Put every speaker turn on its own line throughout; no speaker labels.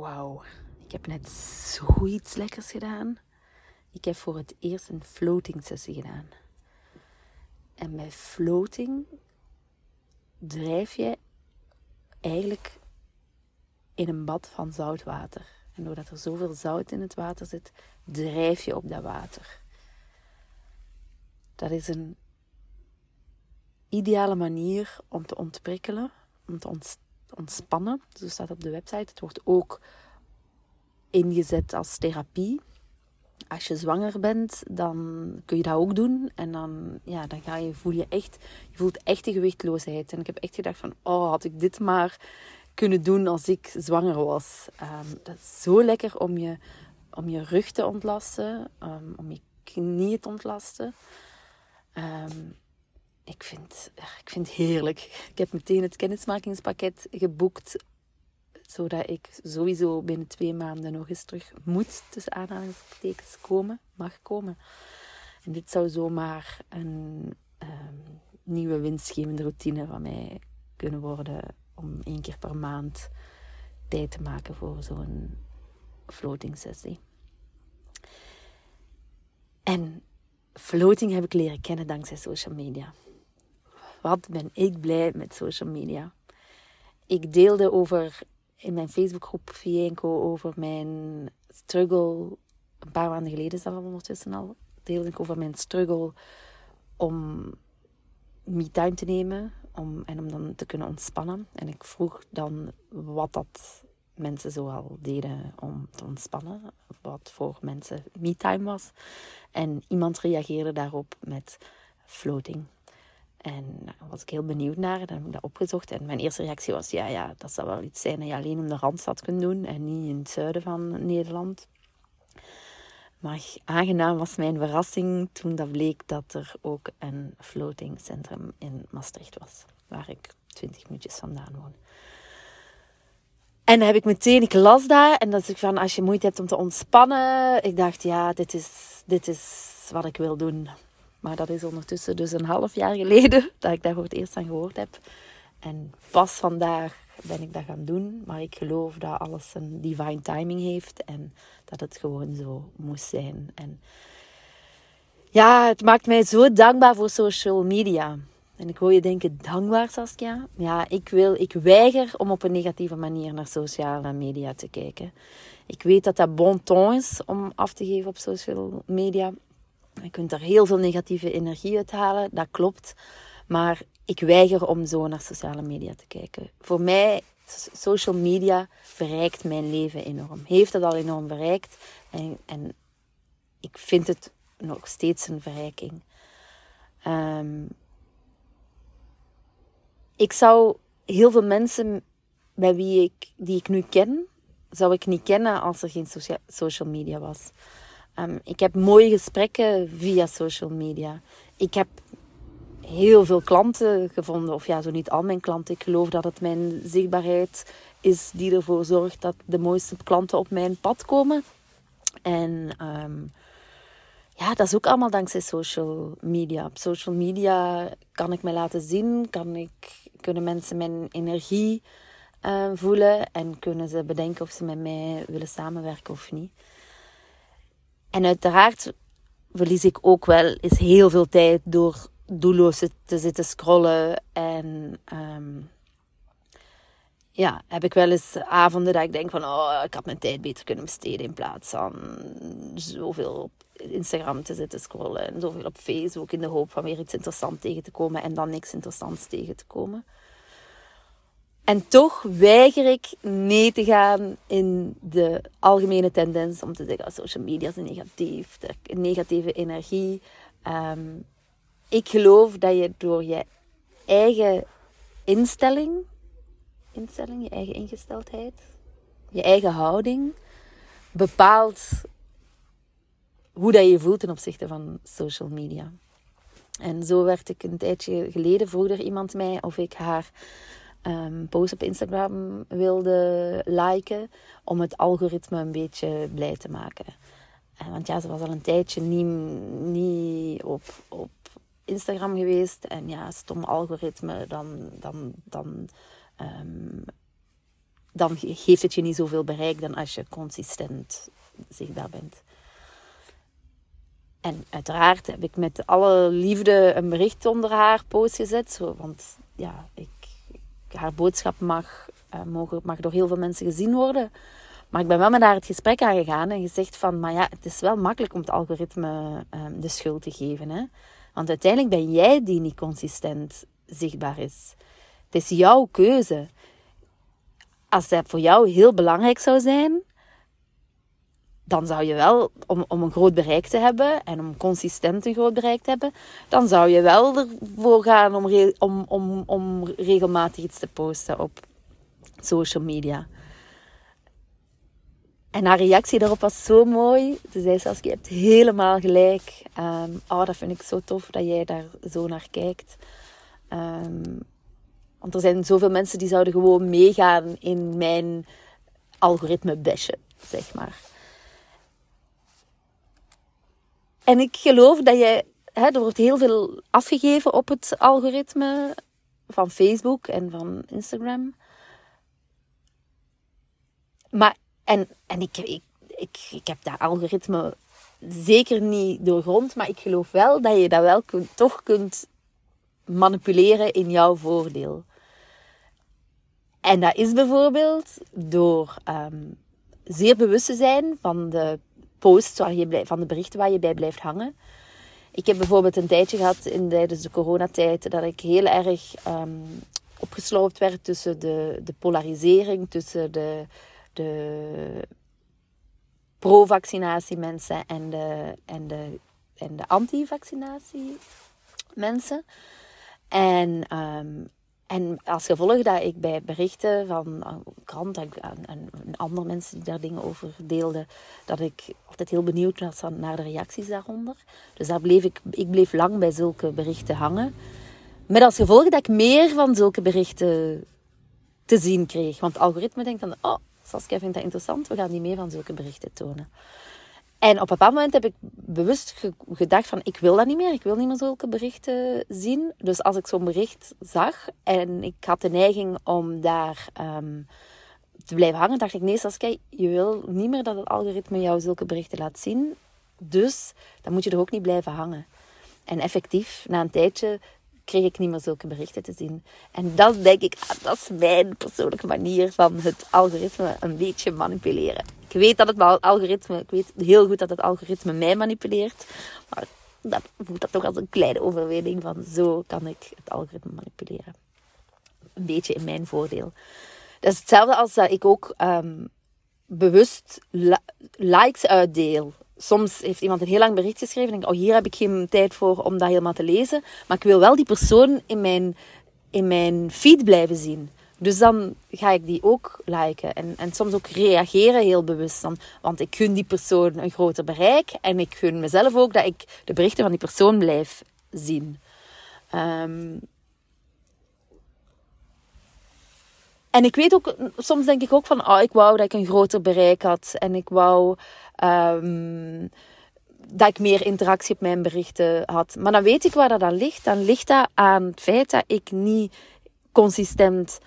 Wauw, ik heb net zoiets lekkers gedaan. Ik heb voor het eerst een floating sessie gedaan. En bij floating drijf je eigenlijk in een bad van zout water. En doordat er zoveel zout in het water zit, drijf je op dat water. Dat is een ideale manier om te ontprikkelen, om te ontspannen. Zo staat op de website. Het wordt ook ingezet als therapie. Als je zwanger bent, dan kun je dat ook doen. En dan, ja, dan ga je, voel je echt, je voelt echt de gewichtloosheid. En ik heb echt gedacht van, oh, had ik dit maar kunnen doen als ik zwanger was. Um, dat is zo lekker om je, om je rug te ontlasten, um, om je knieën te ontlasten. Um, ik, vind, ik vind het heerlijk. Ik heb meteen het kennismakingspakket geboekt zodat ik sowieso binnen twee maanden nog eens terug moet, tussen aanhalingstekens, komen, mag komen. En dit zou zomaar een um, nieuwe winstgevende routine van mij kunnen worden om één keer per maand tijd te maken voor zo'n floating sessie. En floating heb ik leren kennen dankzij social media. Wat ben ik blij met social media. Ik deelde over in mijn Facebookgroep Vienco over mijn struggle. Een paar maanden geleden is ondertussen al. Deelde ik over mijn struggle om me-time te nemen om, en om dan te kunnen ontspannen. En ik vroeg dan wat dat mensen zoal deden om te ontspannen. Wat voor mensen me-time was. En iemand reageerde daarop met floating. En daar was ik heel benieuwd naar. Dan heb ik dat opgezocht. En mijn eerste reactie was: ja, ja, dat zou wel iets zijn dat je alleen in de Randstad kunt doen en niet in het zuiden van Nederland. Maar aangenaam was mijn verrassing toen dat bleek dat er ook een floating centrum in Maastricht was, waar ik 20 minuutjes vandaan woon. En dan heb ik meteen, ik las daar en dat is van als je moeite hebt om te ontspannen. Ik dacht, ja, dit is, dit is wat ik wil doen. Maar dat is ondertussen dus een half jaar geleden dat ik daar voor het eerst aan gehoord heb. En pas vandaag ben ik dat gaan doen. Maar ik geloof dat alles een divine timing heeft en dat het gewoon zo moest zijn. En ja, het maakt mij zo dankbaar voor social media. En ik hoor je denken, dankbaar Saskia? Ja, ik, wil, ik weiger om op een negatieve manier naar sociale media te kijken. Ik weet dat dat bon ton is om af te geven op social media. Je kunt er heel veel negatieve energie uit halen, dat klopt. Maar ik weiger om zo naar sociale media te kijken. Voor mij, social media verrijkt mijn leven enorm. Heeft het al enorm verrijkt. En, en ik vind het nog steeds een verrijking. Um, ik zou heel veel mensen bij wie ik, die ik nu ken, zou ik niet kennen als er geen social media was. Um, ik heb mooie gesprekken via social media. Ik heb heel veel klanten gevonden, of ja, zo niet al mijn klanten. Ik geloof dat het mijn zichtbaarheid is die ervoor zorgt dat de mooiste klanten op mijn pad komen. En um, ja, dat is ook allemaal dankzij social media. Op social media kan ik me laten zien, kan ik, kunnen mensen mijn energie uh, voelen en kunnen ze bedenken of ze met mij willen samenwerken of niet. En uiteraard verlies ik ook wel eens heel veel tijd door doelloos te zitten scrollen. En um, ja, heb ik wel eens avonden dat ik denk van... Oh, ik had mijn tijd beter kunnen besteden in plaats van zoveel op Instagram te zitten scrollen. En zoveel op Facebook in de hoop van weer iets interessants tegen te komen. En dan niks interessants tegen te komen. En toch weiger ik mee te gaan in de algemene tendens om te zeggen: social media is negatief, negatieve energie. Ehm, ik geloof dat je door je eigen instelling, instelling, je eigen ingesteldheid, je eigen houding, bepaalt hoe dat je voelt ten opzichte van social media. En zo werd ik een tijdje geleden, vroeg er iemand mij of ik haar um, post op Instagram wilde liken. Om het algoritme een beetje blij te maken. Uh, want ja, ze was al een tijdje niet, niet op, op Instagram geweest. En ja, stom algoritme, dan, dan, dan um, dan geeft het je niet zoveel bereik dan als je consistent zichtbaar bent. En uiteraard heb ik met alle liefde een bericht onder haar post gezet. Zo, want ja, ik, haar boodschap mag, uh, mogen, mag door heel veel mensen gezien worden. Maar ik ben wel met haar het gesprek aangegaan en gezegd van... Maar ja, het is wel makkelijk om het algoritme uh, de schuld te geven. Hè? Want uiteindelijk ben jij die niet consistent zichtbaar is. Het is jouw keuze. Als dat voor jou heel belangrijk zou zijn, dan zou je wel, om, om een groot bereik te hebben en om consistent een groot bereik te hebben, dan zou je wel ervoor gaan om, om, om, om regelmatig iets te posten op social media. En haar reactie daarop was zo mooi. Ze zei zelfs, je hebt helemaal gelijk. Um, oh, dat vind ik zo tof dat jij daar zo naar kijkt. Um, want er zijn zoveel mensen die zouden gewoon meegaan in mijn algoritme besje, zeg maar. En ik geloof dat je, hè, er wordt heel veel afgegeven op het algoritme van Facebook en van Instagram. Maar, en, en ik, ik, ik, ik heb dat algoritme zeker niet doorgrond, maar ik geloof wel dat je dat wel kunt, toch kunt manipuleren in jouw voordeel. En dat is bijvoorbeeld door um, zeer bewust te zijn van de posts, waar je van de berichten waar je bij blijft hangen. Ik heb bijvoorbeeld een tijdje gehad in, tijdens de coronatijd dat ik heel erg um, opgesloopt werd tussen de, de polarisering, tussen de, de pro-vaccinatie mensen en de, en de, en de anti-vaccinatie mensen. En um, en als gevolg dat ik bij berichten van een krant en, en, andere mensen die daar dingen over deelden, dat ik altijd heel benieuwd was naar de reacties daaronder. Dus daar bleef ik, ik bleef lang bij zulke berichten hangen. Met als gevolg dat ik meer van zulke berichten te zien kreeg. Want het algoritme denkt dan, oh, Saskia vindt dat interessant, we gaan die meer van zulke berichten tonen. En op een bepaald moment heb ik bewust gedacht van ik wil dat niet meer. Ik wil niet meer zulke berichten zien. Dus als ik zo'n bericht zag en ik had de neiging om daar um, te blijven hangen, dacht ik nee Saskia, je wil niet meer dat het algoritme jou zulke berichten laat zien. Dus dan moet je er ook niet blijven hangen. En effectief, na een tijdje kreeg ik niet meer zulke berichten te zien. En dat denk ik, ah, dat is mijn persoonlijke manier van het algoritme een beetje manipuleren. Ik weet dat het algoritme, ik weet heel goed dat het algoritme mij manipuleert. Maar dat voelt dat toch als een kleine overwinning van zo kan ik het algoritme manipuleren. Een beetje in mijn voordeel. Dat is hetzelfde als dat ik ook um, bewust likes uitdeel soms heeft iemand een heel lang bericht geschreven. En denk, oh, hier heb ik geen tijd voor om dat helemaal te lezen. Maar ik wil wel die persoon in mijn, in mijn feed blijven zien. Dus dan ga ik die ook liken. En, en soms ook reageren heel bewust. Dan, want ik gun die persoon een groter bereik. En ik gun mezelf ook dat ik de berichten van die persoon blijf zien. Um, en ik weet ook, soms denk ik ook van, oh, ik wou dat ik een groter bereik had. En ik wou um, dat ik meer interactie op mijn berichten had. Maar dan weet ik waar dat aan ligt. Dan ligt dat aan het feit dat ik niet consistent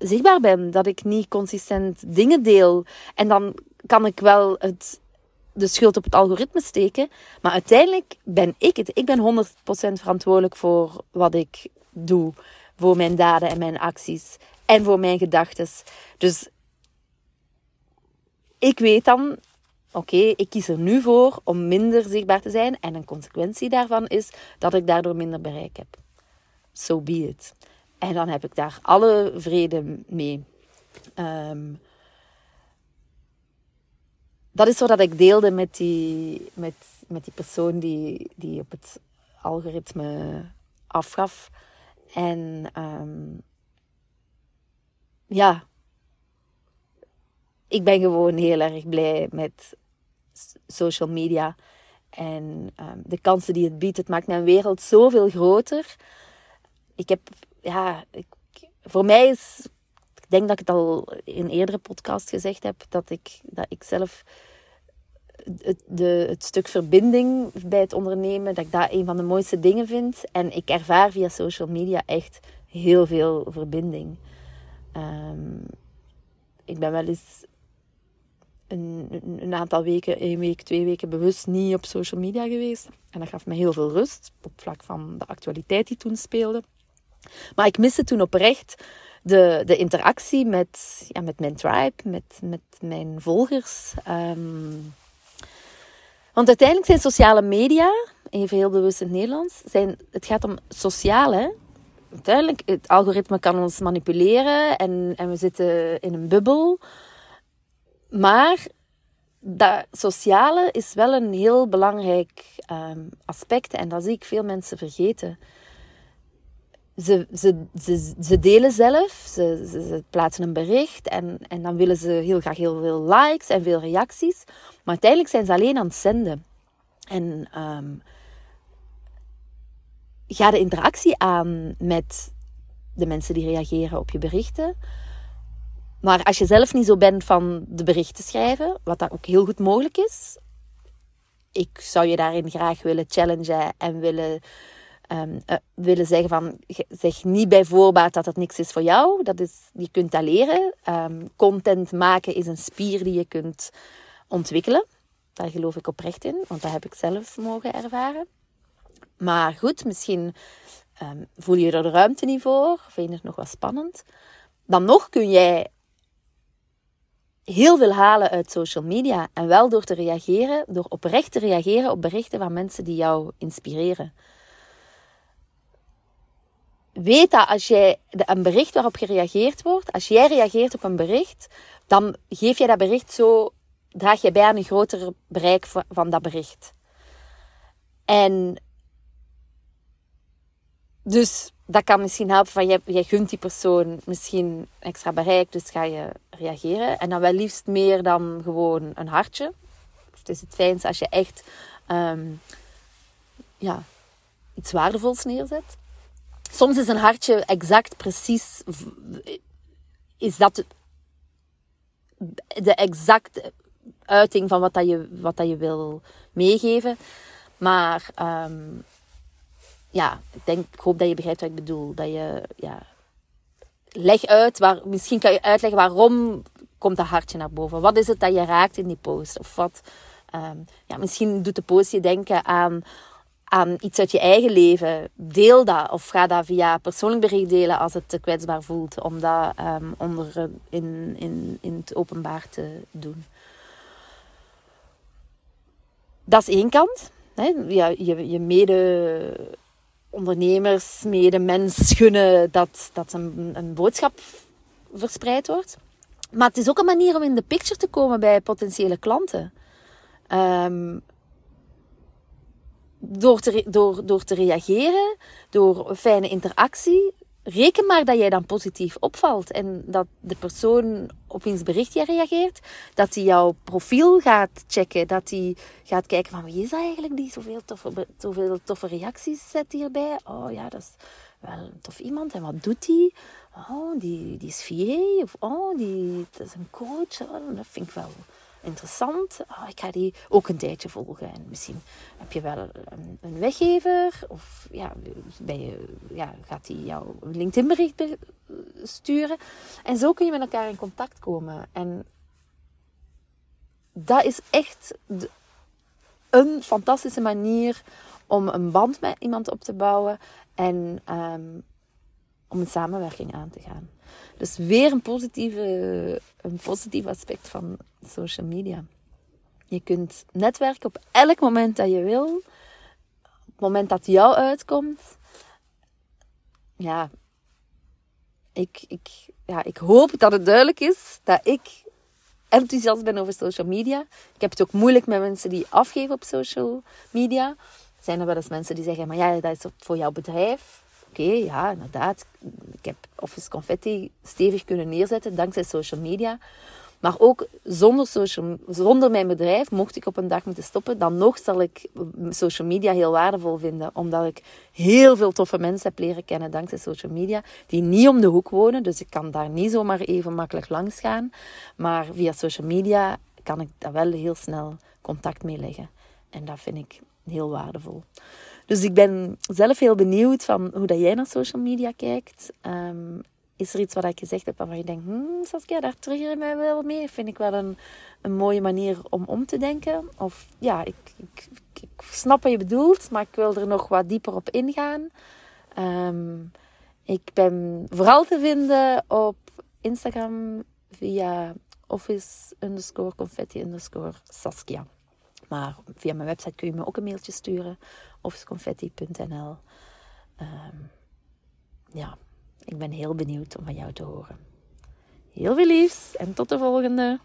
zichtbaar ben. Dat ik niet consistent dingen deel. En dan kan ik wel het, de schuld op het algoritme steken. Maar uiteindelijk ben ik het. Ik ben 100% verantwoordelijk voor wat ik doe. Voor mijn daden en mijn acties. En voor mijn gedachten. Dus ik weet dan, oké, ik kies er nu voor om minder zichtbaar te zijn. En een consequentie daarvan is dat ik daardoor minder bereik heb. So be it. En dan heb ik daar alle vrede mee. Um, dat is wat ik deelde met die, met, met die persoon die, die op het algoritme afgaf. En um, ja, ik ben gewoon heel erg blij met social media. En um, de kansen die het biedt. Het maakt mijn wereld zoveel groter. Ik heb, ja, ik, voor mij is, ik denk dat ik het al in een eerdere podcast gezegd heb, dat ik, dat ik zelf het, de, het stuk verbinding bij het ondernemen, dat ik dat een van de mooiste dingen vind. En ik ervaar via social media echt heel veel verbinding. Ehm, ik ben wel eens een, een, aantal weken, één week, twee weken bewust niet op social media geweest. En dat gaf me heel veel rust op vlak van de actualiteit die toen speelde. Maar ik miste toen oprecht de, de interactie met, ja, met mijn tribe, met, met mijn volgers. Ehm, want uiteindelijk zijn sociale media, even heel bewust in het Nederlands, zijn, het gaat om sociaal. Hè? Uiteindelijk, het algoritme kan ons manipuleren en, en we zitten in een bubbel. Maar dat sociale is wel een heel belangrijk um, aspect en dat zie ik veel mensen vergeten. Ze, ze, ze, delen zelf, ze, ze, plaatsen een bericht en, en dan willen ze heel graag heel veel likes en veel reacties. Maar uiteindelijk zijn ze alleen aan het zenden. En um, ga de interactie aan met de mensen die reageren op je berichten. Maar als je zelf niet zo bent van de berichten schrijven, wat dat ook heel goed mogelijk is, ik zou je daarin graag willen challengen en willen, um, willen zeggen van, zeg niet bij voorbaat dat het niks is voor jou. Dat is, je kunt dat leren. Um, content maken is een spier die je kunt ontwikkelen. Daar geloof ik oprecht in, want dat heb ik zelf mogen ervaren. Maar goed, misschien um, voel je er de ruimte niet voor, vind je het nog wat spannend. Dan nog kun jij heel veel halen uit social media. En wel door te reageren, door oprecht te reageren op berichten van mensen die jou inspireren. Weet dat als jij een bericht waarop gereageerd wordt, als jij reageert op een bericht, dan geef je dat bericht zo, draag je bij aan een groter bereik van dat bericht. En dus dat kan misschien helpen van, jij, jij gunt die persoon misschien extra bereik, dus ga je reageren. En dan wel liefst meer dan gewoon een hartje. Het is het fijnst als je echt ehm, ja, iets waardevols neerzet. Soms is een hartje exact precies, is dat de exacte uiting van wat, dat je, wat dat je wil meegeven. Maar um, ja, ik, denk, hoop dat je begrijpt wat ik bedoel. Dat je, ja, leg uit, waar, misschien kan je uitleggen waarom komt dat hartje naar boven. Wat is het dat je raakt in die post? Of wat, um, ja, misschien doet de post je denken aan, aan iets uit je eigen leven. Deel dat of ga dat via persoonlijk bericht delen als het te kwetsbaar voelt. Om dat um, onder, in, in, in het openbaar te doen. Dat is één kant. Hè? Ja, je, je mede ondernemers, medemens gunnen dat, dat een, een boodschap verspreid wordt. Maar het is ook een manier om in de picture te komen bij potentiële klanten. Um, door, te, door, door te reageren, door fijne interactie, reken maar dat jij dan positief opvalt en dat de persoon op wiens bericht reageert, dat hij jouw profiel gaat checken, dat hij gaat kijken van wie is dat eigenlijk die zoveel toffe, zoveel toffe reacties zet hierbij. Oh ja, dat is wel een tof iemand en wat doet hij? Oh, die, die is VA of oh, die dat is een coach. Oh, dat vind ik wel interessant. Oh, ik ga die ook een tijdje volgen. En misschien heb je wel een, een weggever. Of ja, ben je, ja, gaat hij jouw LinkedIn bericht sturen. En zo kun je met elkaar in contact komen. En dat is echt een fantastische manier om een band met iemand op te bouwen. En um, om een samenwerking aan te gaan. Dus weer een, positieve, een positief aspect van social media. Je kunt netwerken op elk moment dat je wil. Op het moment dat jou uitkomt. Ja, ik, ik, ja, ik hoop dat het duidelijk is dat ik enthousiast ben over social media. Ik heb het ook moeilijk met mensen die afgeven op social media. Zijn er wel eens mensen die zeggen, maar ja, dat is voor jouw bedrijf. Oké, ja, inderdaad. Ik heb Office Confetti stevig kunnen neerzetten dankzij social media. Maar ook zonder, social, zonder mijn bedrijf, mocht ik op een dag moeten stoppen, dan nog zal ik social media heel waardevol vinden. Omdat ik heel veel toffe mensen heb leren kennen dankzij social media, die niet om de hoek wonen. Dus ik kan daar niet zomaar even makkelijk langs gaan. Maar via social media kan ik daar wel heel snel contact mee leggen. En dat vind ik heel waardevol. Dus ik ben zelf heel benieuwd van hoe dat jij naar social media kijkt. Um, is er iets wat ik gezegd heb waarvan je denkt, hmm, Saskia, daar trigger je mij wel mee. Vind ik wel een, een mooie manier om om te denken. Of ja, ik, ik, ik snap wat je bedoelt, maar ik wil er nog wat dieper op ingaan. Ehm, ik ben vooral te vinden op Instagram via office underscore confetti underscore Saskia. Maar via mijn website kun je me ook een mailtje sturen. officeconfetti.nl um, Ja, ik ben heel benieuwd om van jou te horen. Heel veel liefs en tot de volgende!